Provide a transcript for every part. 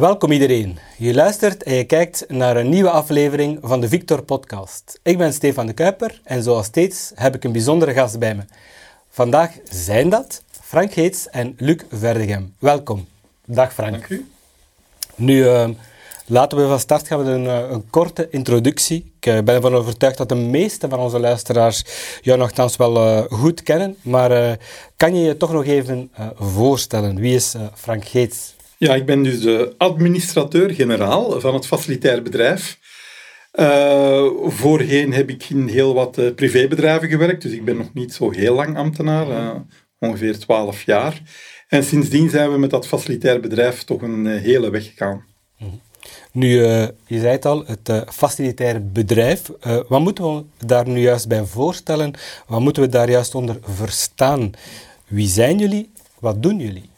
Welkom iedereen. Je luistert en je kijkt naar een nieuwe aflevering van de Victor Podcast. Ik ben Stefan de Kuiper en zoals steeds heb ik een bijzondere gast bij me. Vandaag zijn dat Frank Heets en Luc Verdegem. Welkom. Dag Frank. Dank u. Nu, uh, laten we van start gaan met een, uh, een korte introductie. Ik uh, ben ervan overtuigd dat de meeste van onze luisteraars jou nogthans wel uh, goed kennen. Maar kan je je toch nog even voorstellen? Wie is Frank Heets? Ja, ik ben dus de administrateur-generaal van het facilitair bedrijf. Uh, voorheen heb ik in heel wat uh, privébedrijven gewerkt, dus ik ben nog niet zo heel lang ambtenaar, uh, ongeveer 12 jaar. En sindsdien zijn we met dat facilitair bedrijf toch een hele weg gegaan. Nu, je zei het al, het facilitair bedrijf. wat moeten we daar nu juist bij voorstellen? Wat moeten we daar juist onder verstaan? Wie zijn jullie? Wat doen jullie?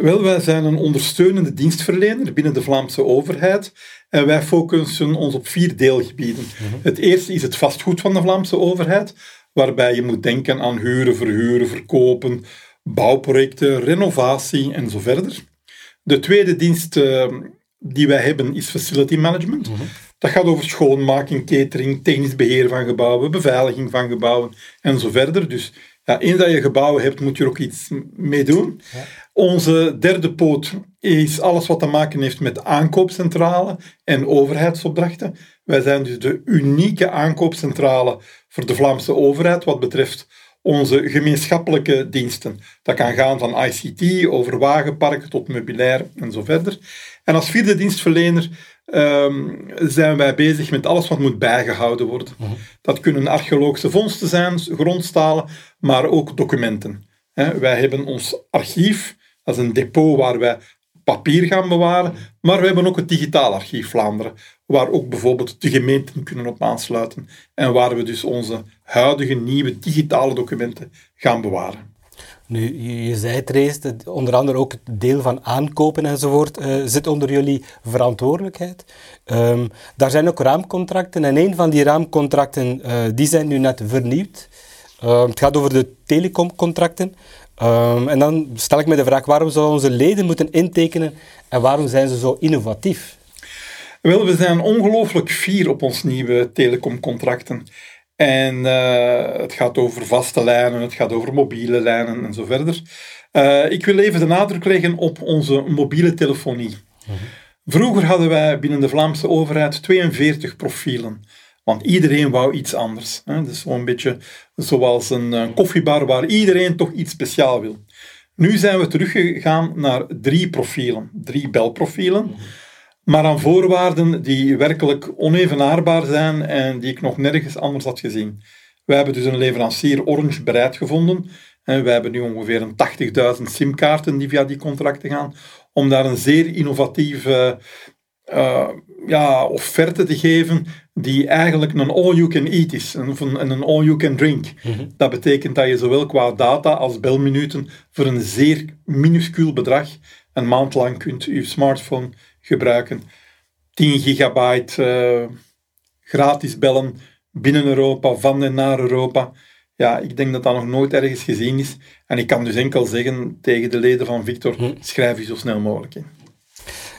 Wel, wij zijn een ondersteunende dienstverlener binnen de Vlaamse overheid en wij focussen ons op vier deelgebieden. Mhm. Het eerste is het vastgoed van de Vlaamse overheid, waarbij je moet denken aan huren, verhuren, verkopen, bouwprojecten, renovatie en zo verder. De tweede dienst uh, die wij hebben is facility management. Mhm. Dat gaat over schoonmaking, catering, technisch beheer van gebouwen, beveiliging van gebouwen en zo verder. Dus ja, eens dat je gebouwen hebt, moet je er ook iets mee doen. Ja. Onze derde poot is alles wat te maken heeft met aankoopcentrale en overheidsopdrachten. Wij zijn dus de unieke aankoopcentrale voor de Vlaamse overheid wat betreft onze gemeenschappelijke diensten. Dat kan gaan van ICT over wagenparken tot meubilair en zo verder. En als vierde dienstverlener um, zijn wij bezig met alles wat moet bijgehouden worden. Mhm. Dat kunnen archeologische vondsten zijn, grondstalen, maar ook documenten. wij hebben ons archief, dat is een depot waar wij papier gaan bewaren, maar we hebben ook het Digitaal Archief Vlaanderen, waar ook bijvoorbeeld de gemeenten kunnen op aansluiten en waar we dus onze huidige nieuwe digitale documenten gaan bewaren. Nu, je, zei het reeds, onder andere ook het deel van aankopen enzovoort uh, zit onder jullie verantwoordelijkheid. Um, daar zijn ook raamcontracten en een van die raamcontracten uh, die zijn nu net vernieuwd. Uh, het gaat over de telecomcontracten. Um, en dan stel ik me de vraag, waarom zouden onze leden moeten intekenen en waarom zijn ze zo innovatief? Wel, we zijn ongelooflijk fier op ons nieuwe telecomcontracten. En uh, het gaat over vaste lijnen, het gaat over mobiele lijnen en zo verder. Uh, ik wil even de nadruk leggen op onze mobiele telefonie. Mm -hmm. Vroeger hadden wij binnen de Vlaamse overheid 42 profielen. Want iedereen wou iets anders. Hè? Dus zo'n beetje zoals een, een koffiebar waar iedereen toch iets speciaal wil. Nu zijn we teruggegaan naar drie profielen, drie belprofielen. Maar aan voorwaarden die werkelijk onevenaarbaar zijn en die ik nog nergens anders had gezien. Wij hebben dus een leverancier Orange bereid gevonden. En wij hebben nu ongeveer een 80.000 simkaarten die via die contracten gaan, om daar een zeer innovatieve uh, ja, offerte te geven, die eigenlijk een all-you-can-eat is, en een all-you-can-drink. Mhm. Dat betekent dat je zowel qua data als belminuten voor een zeer minuscuul bedrag een maand lang kunt je smartphone gebruiken. 10 gigabyte uh, gratis bellen binnen Europa, van en naar Europa. Ja, ik denk dat dat nog nooit ergens gezien is. En ik kan dus enkel zeggen tegen de leden van Victor, hm. schrijf je zo snel mogelijk in.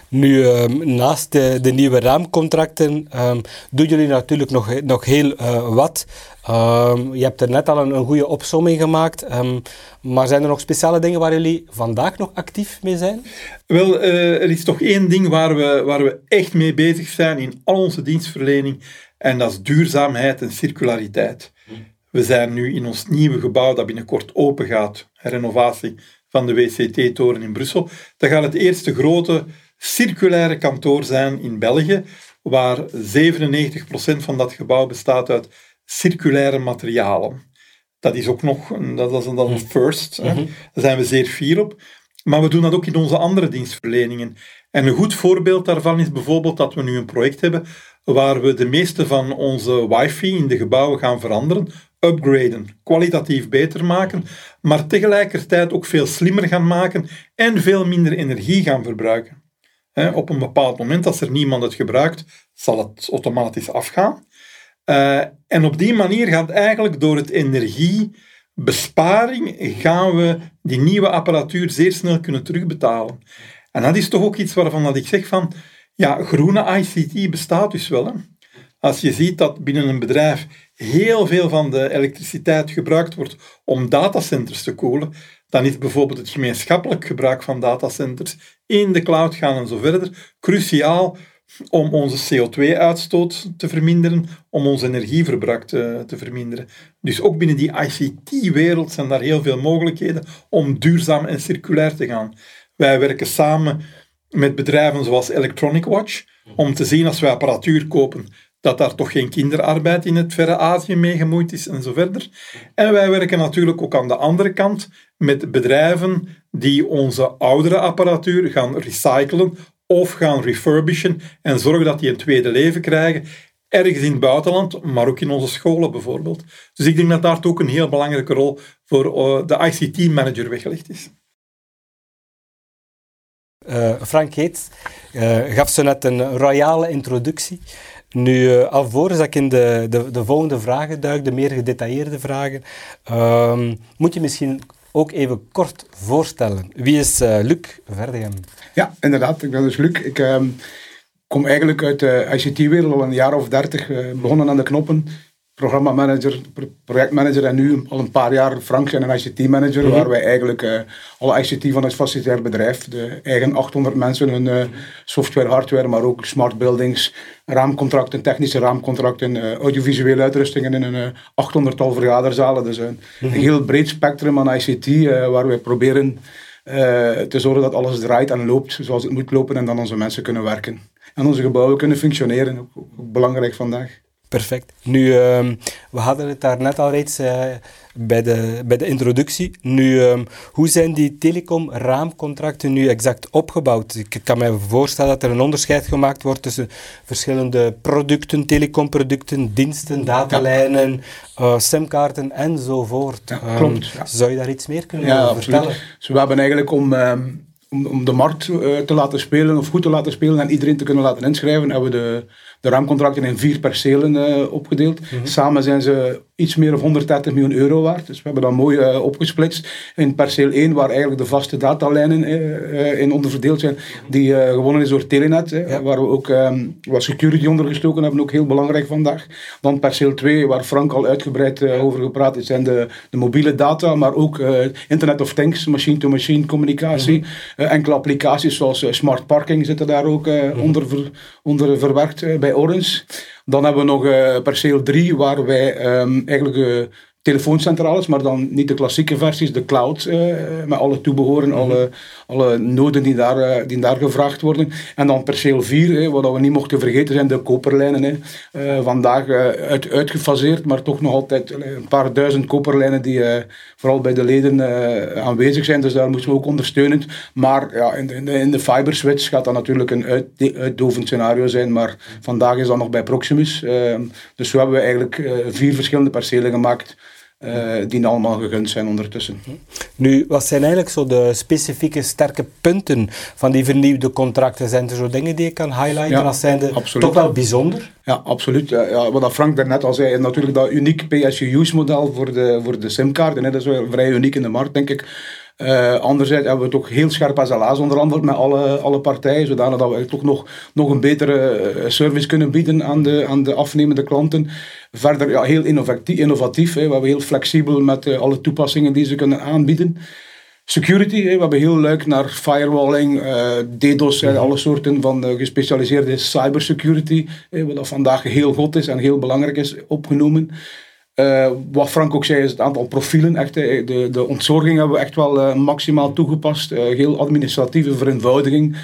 Nu, um, naast de, de, nieuwe raamcontracten um, doen jullie natuurlijk nog, nog heel uh, wat. Um, je hebt er net al een, een goede opsomming gemaakt. maar zijn er nog speciale dingen waar jullie vandaag nog actief mee zijn? Wel, uh, er is toch één ding waar we, waar we echt mee bezig zijn in al onze dienstverlening. En dat is duurzaamheid en circulariteit. We zijn nu in ons nieuwe gebouw dat binnenkort open gaat, renovatie van de WCT-toren in Brussel. Dat gaat het eerste grote circulaire kantoor zijn in België, waar 97% van dat gebouw bestaat uit circulaire materialen. Dat is ook nog dat is een, dat een first. Hè. Mhm. Daar zijn we zeer fier op. Maar we doen dat ook in onze andere dienstverleningen. En een goed voorbeeld daarvan is bijvoorbeeld dat we nu een project hebben waar we de meeste van onze wifi in de gebouwen gaan veranderen, upgraden, kwalitatief beter maken, maar tegelijkertijd ook veel slimmer gaan maken en veel minder energie gaan verbruiken op een bepaald moment, als er niemand het gebruikt, zal het automatisch afgaan. Uh, en op die manier gaat eigenlijk door het energiebesparing, gaan we die nieuwe apparatuur zeer snel kunnen terugbetalen. En dat is toch ook iets waarvan dat ik zeg van, ja, groene ICT bestaat dus wel. Hè? Als je ziet dat binnen een bedrijf heel veel van de elektriciteit gebruikt wordt om datacenters te koelen, dan is bijvoorbeeld het gemeenschappelijk gebruik van datacenters in de cloud gaan en zo verder cruciaal om onze CO2-uitstoot te verminderen, om ons energieverbruik te, te verminderen. Dus ook binnen die ICT-wereld zijn daar heel veel mogelijkheden om duurzaam en circulair te gaan. Wij werken samen met bedrijven zoals Electronic Watch, om te zien als wij apparatuur kopen, dat daar toch geen kinderarbeid in het verre Azië mee gemoeid is en zo verder. En wij werken natuurlijk ook aan de andere kant met bedrijven die onze oudere apparatuur gaan recyclen of gaan refurbishen en zorgen dat die een tweede leven krijgen. Ergens in het buitenland, maar ook in onze scholen bijvoorbeeld. Dus ik denk dat daar ook een heel belangrijke rol voor eh, de ICT-manager weggelegd is. Uh, Frank Heets uh, gaf zo net een royale introductie. Nu, uh, alvorens dat ik in de, de, de, volgende vragen duik, de meer gedetailleerde vragen, ehm, moet je misschien ook even kort voorstellen. Wie is Luc Verdegem? Ja, inderdaad. Ik ben dus Luc. Ik ehm, kom eigenlijk uit de ICT-wereld al een jaar of dertig, begonnen aan de knoppen programmamanager, projectmanager en nu al een paar jaar Frank zijn een ICT-manager, mhm. waar wij eigenlijk uh, alle ICT van het facilitair bedrijf, de eigen 800 mensen, hun uh, software, hardware, maar ook smart buildings, raamcontracten, technische raamcontracten, uh, audiovisuele uitrustingen in een 800-tal vergaderzalen. Dus een, een, mhm. heel breed spectrum aan ICT, waar wij proberen te zorgen dat alles draait en loopt zoals het moet lopen en dan onze mensen kunnen werken. En onze gebouwen kunnen functioneren, ook, ook belangrijk vandaag. Perfect. Nu, ehm, we hadden het daar net al reeds uh, bij, de, bij de introductie. Nu, um, hoe zijn die telecom-raamcontracten nu exact opgebouwd? Ik kan me voorstellen dat er een onderscheid gemaakt wordt tussen verschillende producten, telecomproducten, diensten, datalijnen, uh, simkaarten enzovoort. Ja, klopt. Um, Zou je daar iets meer kunnen ja, vertellen? Dus we hebben eigenlijk om om, om de markt uh, te laten spelen of goed te laten spelen en iedereen te kunnen laten inschrijven, hebben we de, de raamcontracten in vier percelen uh, opgedeeld. Mhm. Samen zijn ze iets meer dan 130 miljoen euro waard. Dus we hebben dat mooi uh, opgesplitst. In perceel 1, waar eigenlijk de vaste datalijnen uh, in onderverdeeld zijn, die gewonnen is door Telenet, waar we ook um, wat security onder gestoken hebben, ook heel belangrijk vandaag. Dan perceel 2, waar Frank al uitgebreid over gepraat is, zijn de, de mobiele data, maar ook Internet of Things, machine-to-machine communicatie. Mhm. enkele applicaties zoals smart parking zitten daar ook mhm. onder, ver, onder verwerkt bij Orange. Dan hebben we nog uh, perceel 3, waar wij um, eigenlijk uh, telefooncentrales, maar dan niet de klassieke versies, de cloud, uh, met alle toebehoren, mhm. alle, alle noden die daar, die daar gevraagd worden. En dan perceel 4, wat we niet mochten vergeten, zijn de koperlijnen. vandaag uit, uitgefaseerd, maar toch nog altijd een paar duizend koperlijnen die vooral bij de leden aanwezig zijn. Dus daar moeten we ook ondersteunend. Maar ja, in, de, in de fiber switch gaat dat natuurlijk een uit, uitdovend scenario zijn, maar vandaag is dat nog bij Proximus Ehm, dus zo hebben we eigenlijk eh, vier verschillende percelen gemaakt. Uh, die allemaal gegund zijn ondertussen. Nu, wat zijn eigenlijk zo de specifieke sterke punten van die vernieuwde contracten? Zijn er zo dingen die je kan highlighten ja, als zijn toch wel bijzonder? Ja, absoluut. Ja, wat Frank daarnet al zei, natuurlijk dat uniek PSU-use model voor de, voor de simkaarten. Dat is wel vrij uniek in de markt, denk ik. Uh, anderzijds hebben we toch heel scherp SLA's onderhandeld met alle, alle partijen, zodanig dat we toch nog, nog een betere eh, service kunnen bieden aan de, aan de afnemende klanten. Verder ja, heel innovatief, innovatief hè. we heel flexibel met uh, alle toepassingen die ze kunnen aanbieden. Security, we hebben heel leuk naar firewalling, DDoS, en alle soorten van gespecialiseerde cybersecurity, wat vandaag heel goed is en heel belangrijk is, opgenomen. Uh, wat Frank ook zei, is het aantal profielen. Echt, de, de ontzorging hebben we echt wel uh, maximaal toegepast. Heel administratieve vereenvoudiging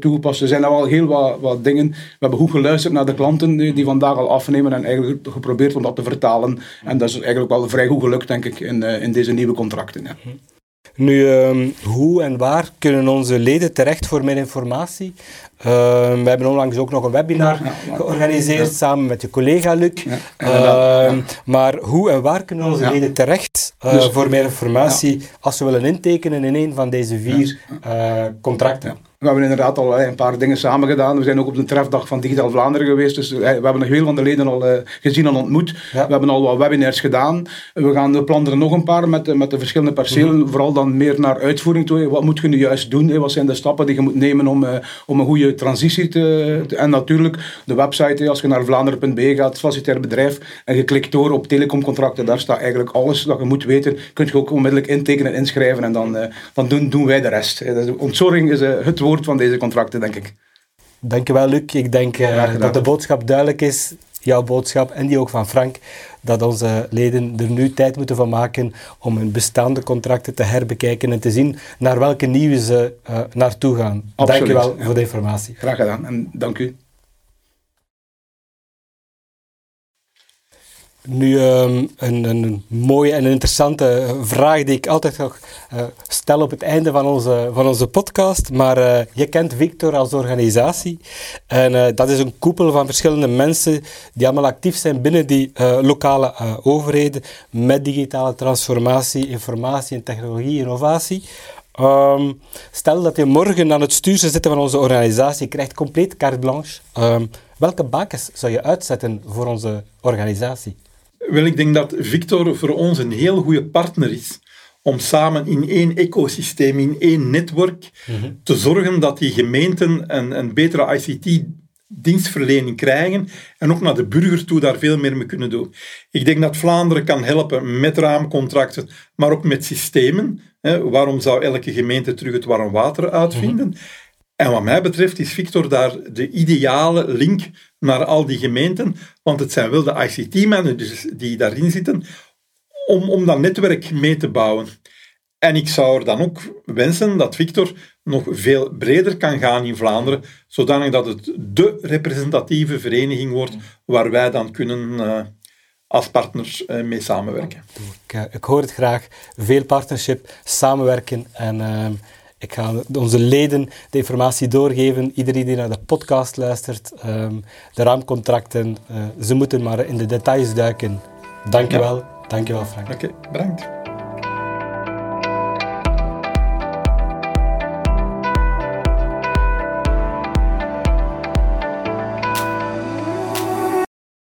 toegepast. Er zijn al heel wat, wat dingen. We hebben goed geluisterd naar de klanten die, vandaag al afnemen en eigenlijk geprobeerd om dat te vertalen. En dat is eigenlijk wel vrij goed gelukt, denk ik, in, in deze nieuwe contracten. Nu, um, hoe en waar kunnen onze leden terecht voor meer informatie? Ehm, we hebben onlangs ook nog een webinar georganiseerd samen met je collega Luc. Ehm, maar hoe en waar kunnen onze leden terecht uh, dus, voor meer informatie als ze willen intekenen in een van deze vier uh, contracten? We hebben inderdaad al een paar dingen samen gedaan. We zijn ook op de trefdag van Digitaal Vlaanderen geweest. Dus we hebben nog heel van de leden al gezien en ontmoet. We hebben al wat webinars gedaan. We gaan we plannen er nog een paar met, met de verschillende percelen. Mhm. Vooral dan meer naar uitvoering toe. Wat moet je nu juist doen? Wat zijn de stappen die je moet nemen om, om een goede transitie te, En natuurlijk de website. Als je naar vlaanderen.be gaat, facilitair bedrijf. En je klikt door op telecomcontracten. Daar staat eigenlijk alles dat je moet weten. Kun je ook onmiddellijk intekenen en inschrijven. En dan, dan doen, doen wij de rest. Ontzorging is het woord van deze contracten, denk ik. Dankjewel, Luc. Ik denk uh, dat de boodschap duidelijk is, jouw boodschap en die ook van Frank, dat onze leden er nu tijd moeten van maken om hun bestaande contracten te herbekijken en te zien naar welke nieuwe ze uh, naartoe gaan. Absoluut, Dankjewel ja. voor de informatie. Graag gedaan en dank u. Nu um, een, een, mooie en interessante vraag die ik altijd nog uh, stel op het einde van onze, van onze podcast. Maar uh, je kent Victor als organisatie. En uh, dat is een koepel van verschillende mensen die allemaal actief zijn binnen die lokale overheden met digitale transformatie, informatie en technologie, innovatie. Um, stel dat je morgen aan het stuur zou zitten van onze organisatie, je krijgt compleet carte blanche. Um, welke bakens zou je uitzetten voor onze organisatie? Wel, ik denk dat Victor voor ons een heel goede partner is om samen in één ecosysteem, in één netwerk, mhm. te zorgen dat die gemeenten een, een betere ICT-dienstverlening krijgen en ook naar de burger toe daar veel meer mee kunnen doen. Ik denk dat Vlaanderen kan helpen met raamcontracten, maar ook met systemen. Hè. Waarom zou elke gemeente terug het warm water uitvinden? Mhm. En wat mij betreft is Victor daar de ideale link naar al die gemeenten, want het zijn wel de ICT-managers die daarin zitten om, om dat netwerk mee te bouwen. En ik zou er dan ook wensen dat Victor nog veel breder kan gaan in Vlaanderen, zodanig dat het de representatieve vereniging wordt waar wij dan kunnen uh, als partners uh, mee samenwerken. Ik, uh, ik, hoor het graag. Veel partnership, samenwerken en ehm, ik ga onze leden de informatie doorgeven. Iedereen die naar de podcast luistert, um, de raamcontracten, uh, ze moeten maar in de details duiken. Dankjewel. Ja. Dankjewel, Frank. Oké, okay, bedankt.